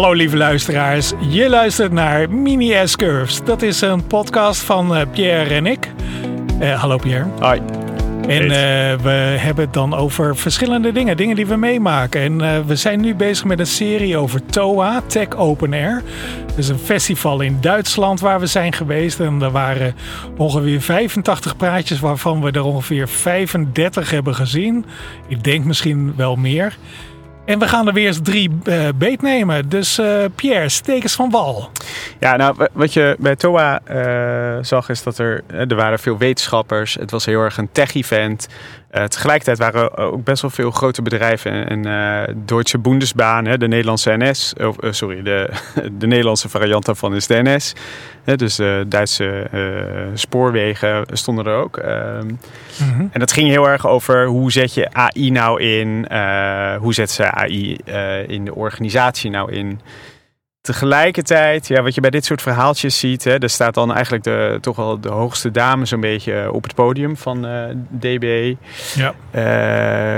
Hallo lieve luisteraars, je luistert naar Mini S-Curves. Dat is een podcast van uh, Pierre en ik. Uh, hallo Pierre. Hoi. En uh, we hebben het dan over verschillende dingen, dingen die we meemaken. En we zijn nu bezig met een serie over TOA, Tech Open Air. Dat is een festival in Duitsland waar we zijn geweest. En er waren ongeveer 85 praatjes, waarvan we er ongeveer 35 hebben gezien. Ik denk misschien wel meer. En we gaan er weer eens drie uh, beet nemen. Dus uh, Pierre, steek eens van wal. Ja, nou, wat je bij TOA uh, zag is dat er, er waren veel wetenschappers. Het was heel erg een tech-event. Uh, tegelijkertijd waren ook best wel veel grote bedrijven. En uh, Deutsche Bundesbahn, hè, de Nederlandse NS, of, uh, sorry, de, de Nederlandse variant daarvan is de NS. Hè, dus de Duitse spoorwegen stonden er ook. Mm -hmm. En dat ging heel erg over hoe zet je AI nou in? hoe zet ze AI in de organisatie nou in? Tegelijkertijd, ja, wat je bij dit soort verhaaltjes ziet, hè, er staat dan eigenlijk de, toch wel de hoogste dame zo'n beetje op het podium van uh, DB. Ja.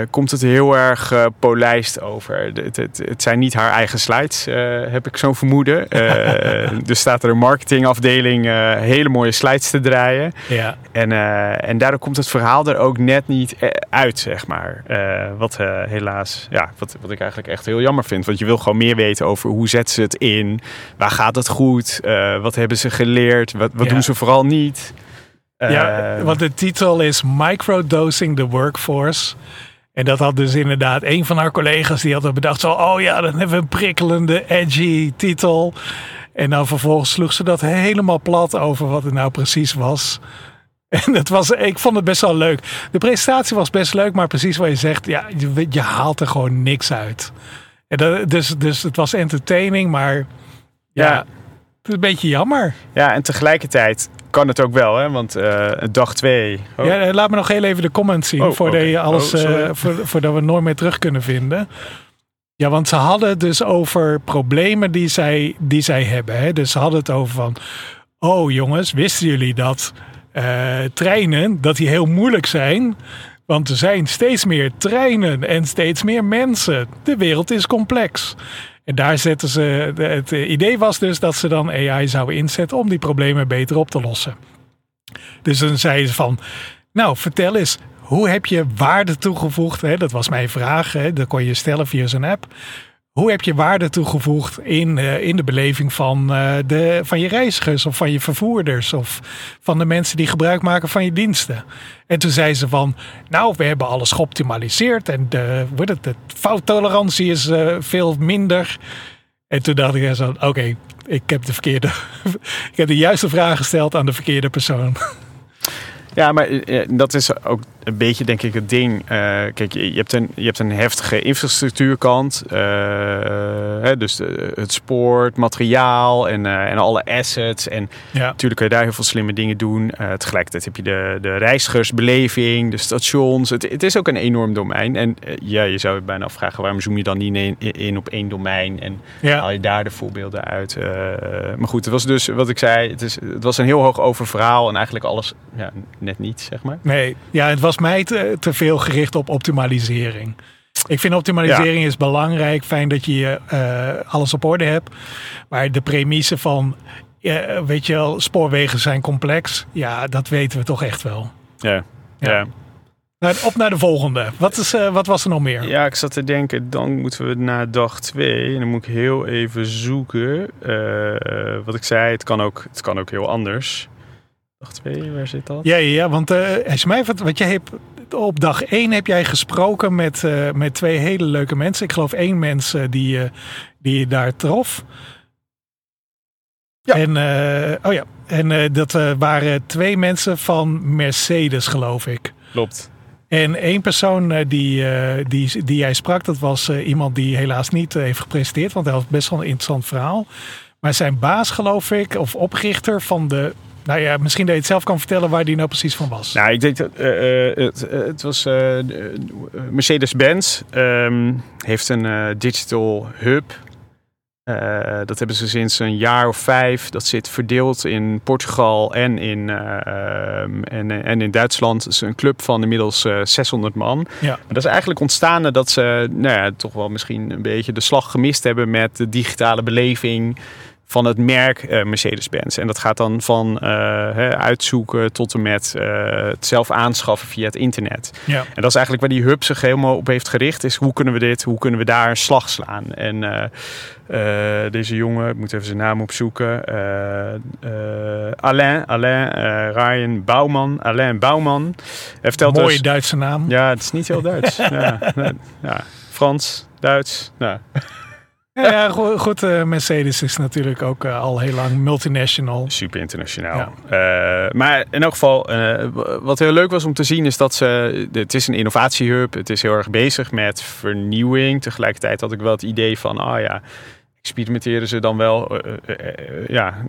Uh, komt het heel erg uh, polijst over. Het, het, het, zijn niet haar eigen slides, heb ik zo'n vermoeden. dus staat er een marketingafdeling hele mooie slides te draaien. Ja. En, en daardoor komt het verhaal er ook net niet uit, zeg maar. wat helaas, ja, wat, wat ik eigenlijk echt heel jammer vind. Want je wil gewoon meer weten over hoe zet ze het in in? Waar gaat het goed? Uh, wat hebben ze geleerd? Wat, wat ja. doen ze vooral niet? Uh, ja, want de titel is Microdosing the Workforce. En dat had dus inderdaad een van haar collega's die had bedacht zo, oh ja, dan hebben we een prikkelende, edgy titel. En dan vervolgens sloeg ze dat helemaal plat over wat het nou precies was. En dat was, ik vond het best wel leuk. De presentatie was best leuk, maar precies wat je zegt, ja, je, je haalt er gewoon niks uit. En dat, dus, dus het was entertaining, maar ja, ja. het is een beetje jammer. Ja, en tegelijkertijd kan het ook wel, hè? Want uh, dag twee. Oh. Ja, laat me nog heel even de comments zien oh, voordat, okay. je alles, oh, uh, voor, voordat we nooit meer terug kunnen vinden. Ja, want ze hadden het dus over problemen die zij, die zij hebben. Hè? Dus ze hadden het over van, oh jongens, wisten jullie dat uh, treinen, dat die heel moeilijk zijn? Want er zijn steeds meer treinen en steeds meer mensen. De wereld is complex. En daar zetten ze. Het idee was dus dat ze dan AI zouden inzetten om die problemen beter op te lossen. Dus dan zeiden ze van. Nou, vertel eens, hoe heb je waarde toegevoegd? Dat was mijn vraag. Dat kon je stellen via zo'n app. Hoe heb je waarde toegevoegd in, uh, in de beleving van, uh, de, van je reizigers of van je vervoerders of van de mensen die gebruik maken van je diensten? En toen zei ze van, nou, we hebben alles geoptimaliseerd en de, wordt het, de fouttolerantie is uh, veel minder. En toen dacht ik zo, oké, ik heb de verkeerde, ik heb de juiste vraag gesteld aan de verkeerde persoon. Ja, maar dat is ook een beetje denk ik het ding. Uh, kijk, je, hebt een, je hebt een heftige infrastructuurkant. Uh, hè, dus de, het spoor, het materiaal en, uh, en alle assets. En ja. natuurlijk kun je daar heel veel slimme dingen doen. tegelijkertijd heb je de, de reizigersbeleving, de stations. Het, het is ook een enorm domein. En ja, je zou je bijna afvragen waarom zoom je dan niet in, in op één domein en ja. haal je daar de voorbeelden uit. maar goed, het was dus wat ik zei. Het, is, het was een heel hoog over verhaal en eigenlijk alles ja, net niet, zeg maar. Nee, ja, het was was mij te, te veel gericht op optimalisering. Ik vind optimalisering is belangrijk. Fijn dat je uh, alles op orde hebt. Maar de premisse van, uh, weet je wel, spoorwegen zijn complex. Ja, dat weten we toch echt wel. Ja, ja. Nou, op naar de volgende. Wat, is, uh, wat was er nog meer? Ja, ik zat te denken, dan moeten we naar dag 2. En dan moet ik heel even zoeken. wat ik zei, het kan ook, het kan ook heel anders. Dag 2, waar zit dat? Ja, ja want uh, als mij wat, wat jij hebt, op dag 1 heb jij gesproken met, uh, met twee hele leuke mensen. Ik geloof één mens uh, die, uh, die je daar trof. Ja. En, oh ja. en dat waren twee mensen van Mercedes, geloof ik. Klopt. En één persoon die, die, die jij sprak, dat was iemand die helaas niet heeft gepresenteerd, want hij had best wel een interessant verhaal. Maar zijn baas, geloof ik, of oprichter van de nou ja, misschien dat je het zelf kan vertellen waar die nou precies van was. Nou, ik denk dat uh, het, het, was uh, Mercedes-Benz um, heeft een digital hub dat hebben ze sinds een jaar of vijf. Dat zit verdeeld in Portugal en in, uh, en, en in Duitsland. Het is een club van inmiddels uh, 600 man. Ja. Maar dat is eigenlijk ontstaan dat ze nou ja, toch wel misschien een beetje de slag gemist hebben met de digitale beleving van het merk uh, Mercedes-Benz. En dat gaat dan van uh, uitzoeken tot en met uh, het zelf aanschaffen via het internet. Ja. En dat is eigenlijk waar die hub zich helemaal op heeft gericht. Is hoe kunnen we dit, hoe kunnen we daar een slag slaan? En deze jongen, ik moet even zijn naam opzoeken. Alain, Alain Ryan Bouwman. Alain Bouwman. Heeft Mooie dus, Duitse naam. Ja, het is niet heel Duits. ja, ja, Frans, Duits. Nou. Ja, goed, uh, Mercedes is natuurlijk ook uh, al heel lang multinational. Super internationaal. Ja. Uh, maar in elk geval, wat heel leuk was om te zien is dat ze... Het is een innovatiehub, het is heel erg bezig met vernieuwing. Tegelijkertijd had ik wel het idee van, ah oh ja, experimenteren ze dan wel. ja,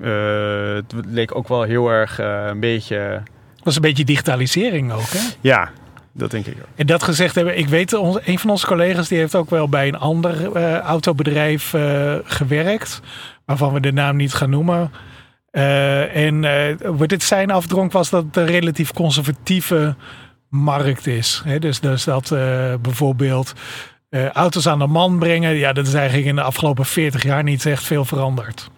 het leek ook wel heel erg een beetje... Het was een beetje digitalisering ook, hè? Ja, dat denk ik ook. En dat gezegd hebben, ik weet, een van onze collega's die heeft ook wel bij een ander uh, autobedrijf uh, gewerkt, waarvan we de naam niet gaan noemen. Uh, en wat dit zijn afdronk was dat het een relatief conservatieve markt is. Dus, dus dat bijvoorbeeld auto's aan de man brengen, ja, dat is eigenlijk in de afgelopen 40 jaar niet echt veel veranderd.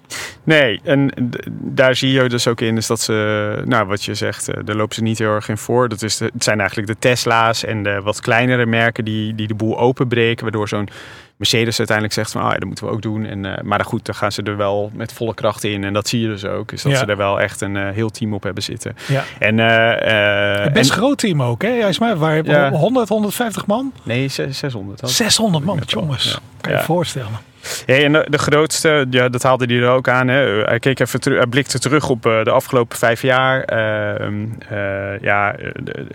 Nee, en daar zie je dus ook in is dat ze, nou wat je zegt, eh, daar lopen ze niet heel erg in voor. Dat is het zijn eigenlijk de Tesla's en de wat kleinere merken die, die de boel openbreken, waardoor zo'n Mercedes uiteindelijk zegt van, ah ja, dat moeten we ook doen. En, uh, maar goed, dan gaan ze er wel met volle kracht in. En dat zie je dus ook. Is dat ze er wel echt een uh, heel team op hebben zitten. Ja. En, uh, Best en, groot team ook, hè? Juist maar, waar ja. 100, 150 man? Nee, 600. 600 man, jongens. Kan je je voorstellen. Ja, en de, de, grootste, ja, dat haalde hij er ook aan. Hè. Hij, keek even terug, hij blikte terug op de afgelopen vijf jaar. Ehm, ja, de,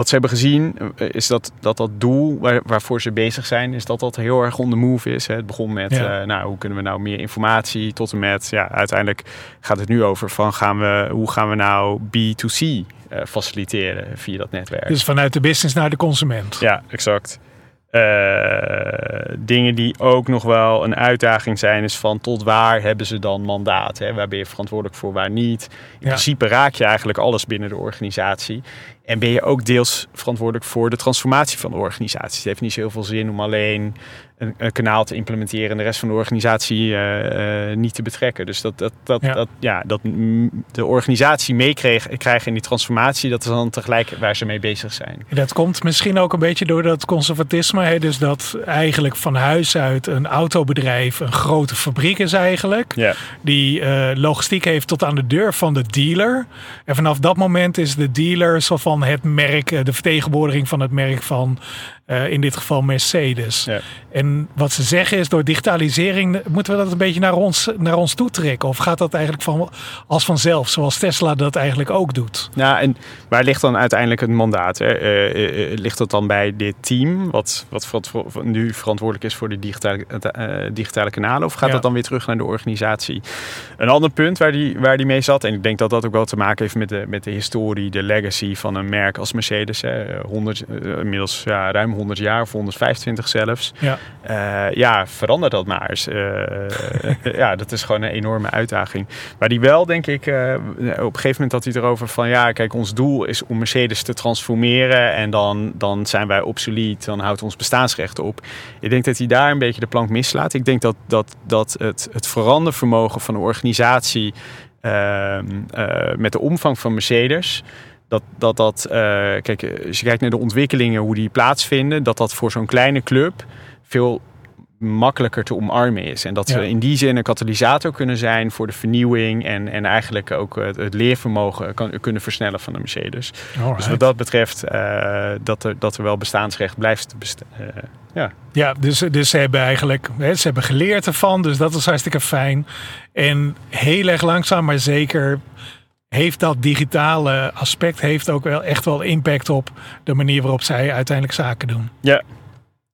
wat ze hebben gezien is dat dat, dat doel waar, waarvoor ze bezig zijn, is dat dat heel erg on the move is. Hè. Het begon met, ja. uh, nou, hoe kunnen we nou meer informatie tot en met, ja, uiteindelijk gaat het nu over van gaan we, hoe gaan we nou B2C uh, faciliteren via dat netwerk. Dus vanuit de business naar de consument. Ja, exact. Uh, dingen die ook nog wel een uitdaging zijn, is van tot waar hebben ze dan mandaat? Hè? Waar ben je verantwoordelijk voor, waar niet? In principe raak je eigenlijk alles binnen de organisatie. En ben je ook deels verantwoordelijk voor de transformatie van de organisatie. Het heeft niet zo heel veel zin om alleen een, een, kanaal te implementeren en de rest van de organisatie uh, uh, niet te betrekken. Dus dat, dat, dat, ja. dat, ja, dat de organisatie meekrijgen in die transformatie, dat is dan tegelijk waar ze mee bezig zijn. Dat komt misschien ook een beetje door dat conservatisme. Hè? Dus dat eigenlijk van huis uit een autobedrijf een grote fabriek is eigenlijk. Ja. Die uh, logistiek heeft tot aan de deur van de dealer. En vanaf dat moment is de dealer zo van het merk, de vertegenwoordiging van het merk van uh, in dit geval Mercedes. Ja. En wat ze zeggen is, door digitalisering moeten we dat een beetje naar ons, naar ons toe trekken. Of gaat dat eigenlijk van, als vanzelf, zoals Tesla dat eigenlijk ook doet? Ja, en waar ligt dan uiteindelijk het mandaat? Hè? Uh, uh, ligt dat dan bij dit team, wat, wat nu verantwoordelijk is voor de digitale, digitale kanalen? Of gaat ja. dat dan weer terug naar de organisatie? Een ander punt waar die, waar die mee zat, en ik denk dat dat ook wel te maken heeft met de, met de historie, de legacy van een merk als Mercedes. Hè? 100, inmiddels ja, ruim 100 jaar of 125 zelfs. Ja, uh, ja verander dat maar eens. Uh, ja, dat is gewoon een enorme uitdaging. Maar die wel, denk ik, uh, op een gegeven moment had hij erover van... ja, kijk, ons doel is om Mercedes te transformeren... en dan, dan zijn wij obsolet, dan houdt ons bestaansrecht op. Ik denk dat hij daar een beetje de plank mislaat. Ik denk dat, dat, dat het, het verandervermogen van de organisatie... Ehm, met de omvang van Mercedes dat dat, dat uh, kijk, als je kijkt naar de ontwikkelingen, hoe die plaatsvinden, dat dat voor zo'n kleine club veel makkelijker te omarmen is. En dat ze in die zin een katalysator kunnen zijn voor de vernieuwing en, en eigenlijk ook het, het leervermogen kan, kunnen versnellen van de Mercedes. Dus wat dat betreft, uh, dat, er, dat er wel bestaansrecht blijft bestaan. Uh, ja. ja, dus, dus ze hebben eigenlijk hè, ze hebben geleerd ervan, dus dat is hartstikke fijn. En heel erg langzaam, maar zeker heeft dat digitale aspect heeft ook wel echt wel impact op de manier waarop zij uiteindelijk zaken doen. Ja.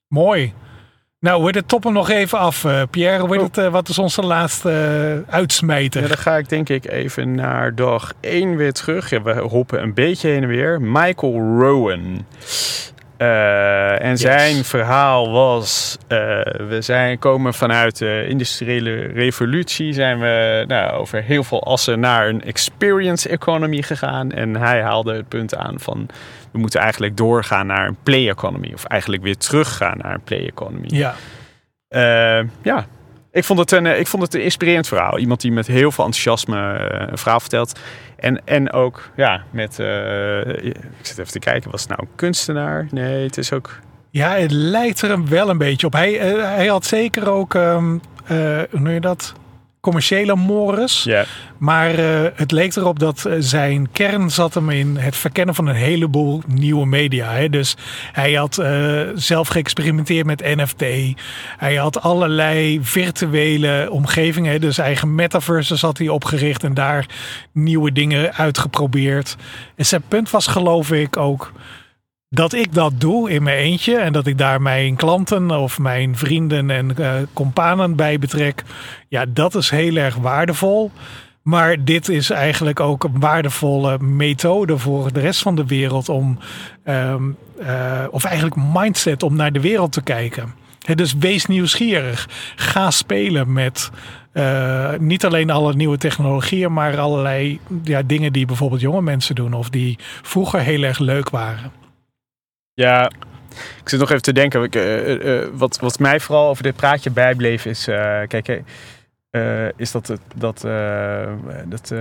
Mooi. Nou, we het toppen nog even af. Uh, Pierre, oh. het, uh, wat is onze laatste uh, uitsmijter? Ja, dan ga ik denk ik even naar dag 1 weer terug. Ja, we hoppen een beetje heen en weer. Michael Rowan. Uh, en zijn verhaal was: uh, we zijn, komen vanuit de industriële revolutie, zijn we nou, over heel veel assen naar een experience economy gegaan. En hij haalde het punt aan van we moeten eigenlijk doorgaan naar een play economy, of eigenlijk weer teruggaan naar een play economy. Ja. Uh, ja, ik vond, het een, ik vond het een inspirerend verhaal. Iemand die met heel veel enthousiasme een verhaal vertelt. En, en ook ja, met. Uh, ik zit even te kijken, was het nou een kunstenaar? Nee, het is ook. Ja, het lijkt er wel een beetje op. Hij, hij had zeker ook. Uh, hoe noem je dat? Commerciële mores. Yeah. Maar uh, het leek erop dat zijn kern zat hem in het verkennen van een heleboel nieuwe media. Hè. Dus hij had uh, zelf geëxperimenteerd met NFT. Hij had allerlei virtuele omgevingen. Hè. Dus eigen metaverses had hij opgericht en daar nieuwe dingen uitgeprobeerd. En zijn punt was geloof ik ook dat ik dat doe in mijn eentje en dat ik daar mijn klanten of mijn vrienden en uh, companen bij betrek, ja, dat is heel erg waardevol. Maar dit is eigenlijk ook een waardevolle methode voor de rest van de wereld om, um, uh, of eigenlijk mindset om naar de wereld te kijken. Dus wees nieuwsgierig. Ga spelen met uh, niet alleen alle nieuwe technologieën, maar allerlei ja, dingen die bijvoorbeeld jonge mensen doen of die vroeger heel erg leuk waren. Ja, ik zit nog even te denken. Ik, uh, uh, wat, wat mij vooral over dit praatje bijbleef is... kijk, is dat... dat, dat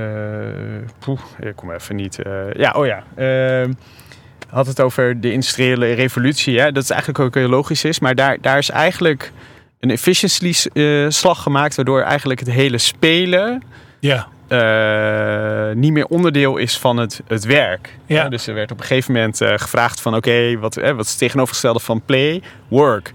poeh, ik kom even niet... ja, oh ja. Ehm, had het over de industriële revolutie. Hè? Dat is eigenlijk ook heel logisch is. Maar daar, daar is eigenlijk een efficiency slag gemaakt... waardoor eigenlijk het hele spelen... Ja. Uh, niet meer onderdeel is van het, het werk. Ja. dus er werd op een gegeven moment uh, gevraagd van... oké, wat, eh, wat is het tegenovergestelde van play? Work.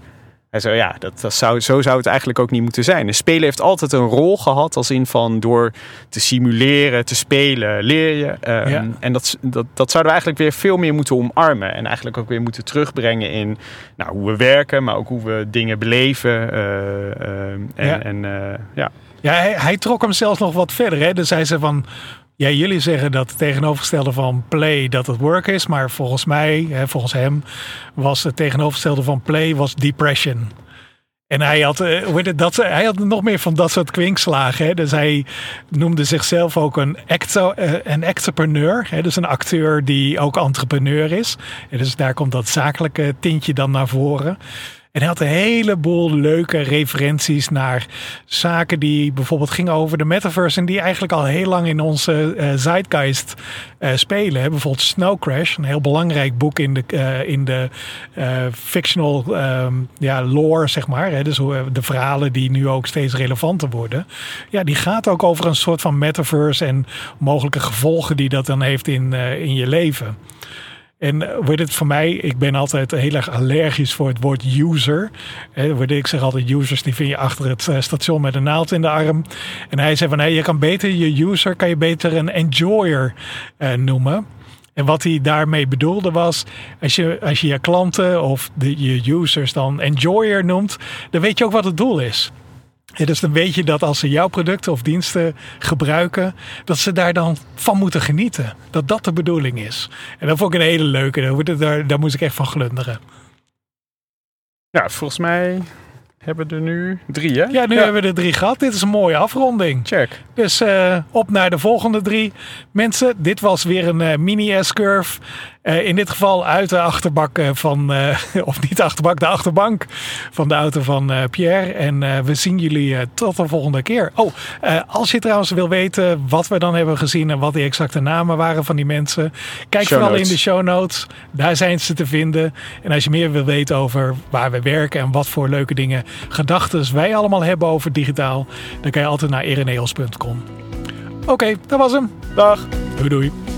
Hij zei, ja, dat, dat zou, zo zou het eigenlijk ook niet moeten zijn. De spelen heeft altijd een rol gehad als in van... door te simuleren, te spelen, leer je. Ja. En dat, dat, dat zouden we eigenlijk weer veel meer moeten omarmen. En eigenlijk ook weer moeten terugbrengen in nou, hoe we werken... maar ook hoe we dingen beleven. En, Ja. en ja... Ja, hij, hij trok hem zelfs nog wat verder. Hè? Dus zei van, ja, jullie zeggen dat het tegenovergestelde van play dat het work is. Maar volgens mij, hè, volgens hem, was het tegenovergestelde van play was depression. En hij had, heet het, dat, hij had nog meer van dat soort kwinkslagen. Hè? Dus hij noemde zichzelf ook een, acto, uh, een actopreneur. Hè? Dus een acteur die ook entrepreneur is. En dus daar komt dat zakelijke tintje dan naar voren. En hij had een heleboel leuke referenties naar zaken die bijvoorbeeld gingen over de metaverse. En die eigenlijk al heel lang in onze uh, zeitgeist uh, spelen. Bijvoorbeeld Snow Crash, een heel belangrijk boek in de, uh, in de fictional um, ja, lore, zeg maar. Hè. Dus de verhalen die nu ook steeds relevanter worden. Ja, die gaat ook over een soort van metaverse en mogelijke gevolgen die dat dan heeft in, in je leven. En wordt het voor mij, ik ben altijd heel erg allergisch voor het woord user. Ik zeg altijd users, die vind je achter het station met een naald in de arm. En hij zei van, je kan beter je user, kan je beter een enjoyer uh, noemen. En wat hij daarmee bedoelde was, als je als je, je klanten of de, je users dan enjoyer noemt, dan weet je ook wat het doel is. Ja, dus dan weet je dat als ze jouw producten of diensten gebruiken, dat ze daar dan van moeten genieten. Dat dat de bedoeling is. En dat vond ik een hele leuke. Daar, daar moest ik echt van glunderen. Ja, volgens mij hebben we er nu drie, hè? Ja, nu ja. hebben we er drie gehad. Dit is een mooie afronding. Check. Dus uh, op naar de volgende drie. Mensen, dit was weer een uh, mini S-curve. Uh, in dit geval uit de achterbak van, of niet de achterbak, de achterbank van de auto van Pierre. En we zien jullie tot de volgende keer. Oh, als je trouwens wil weten wat we dan hebben gezien en wat de exacte namen waren van die mensen. Kijk show vooral notes. in de show notes. Daar zijn ze te vinden. En als je meer wil weten over waar we werken en wat voor leuke dingen, gedachten wij allemaal hebben over digitaal, dan kan je altijd naar ereneos.com. Oké, okay, dat was hem. Dag. Doei doei.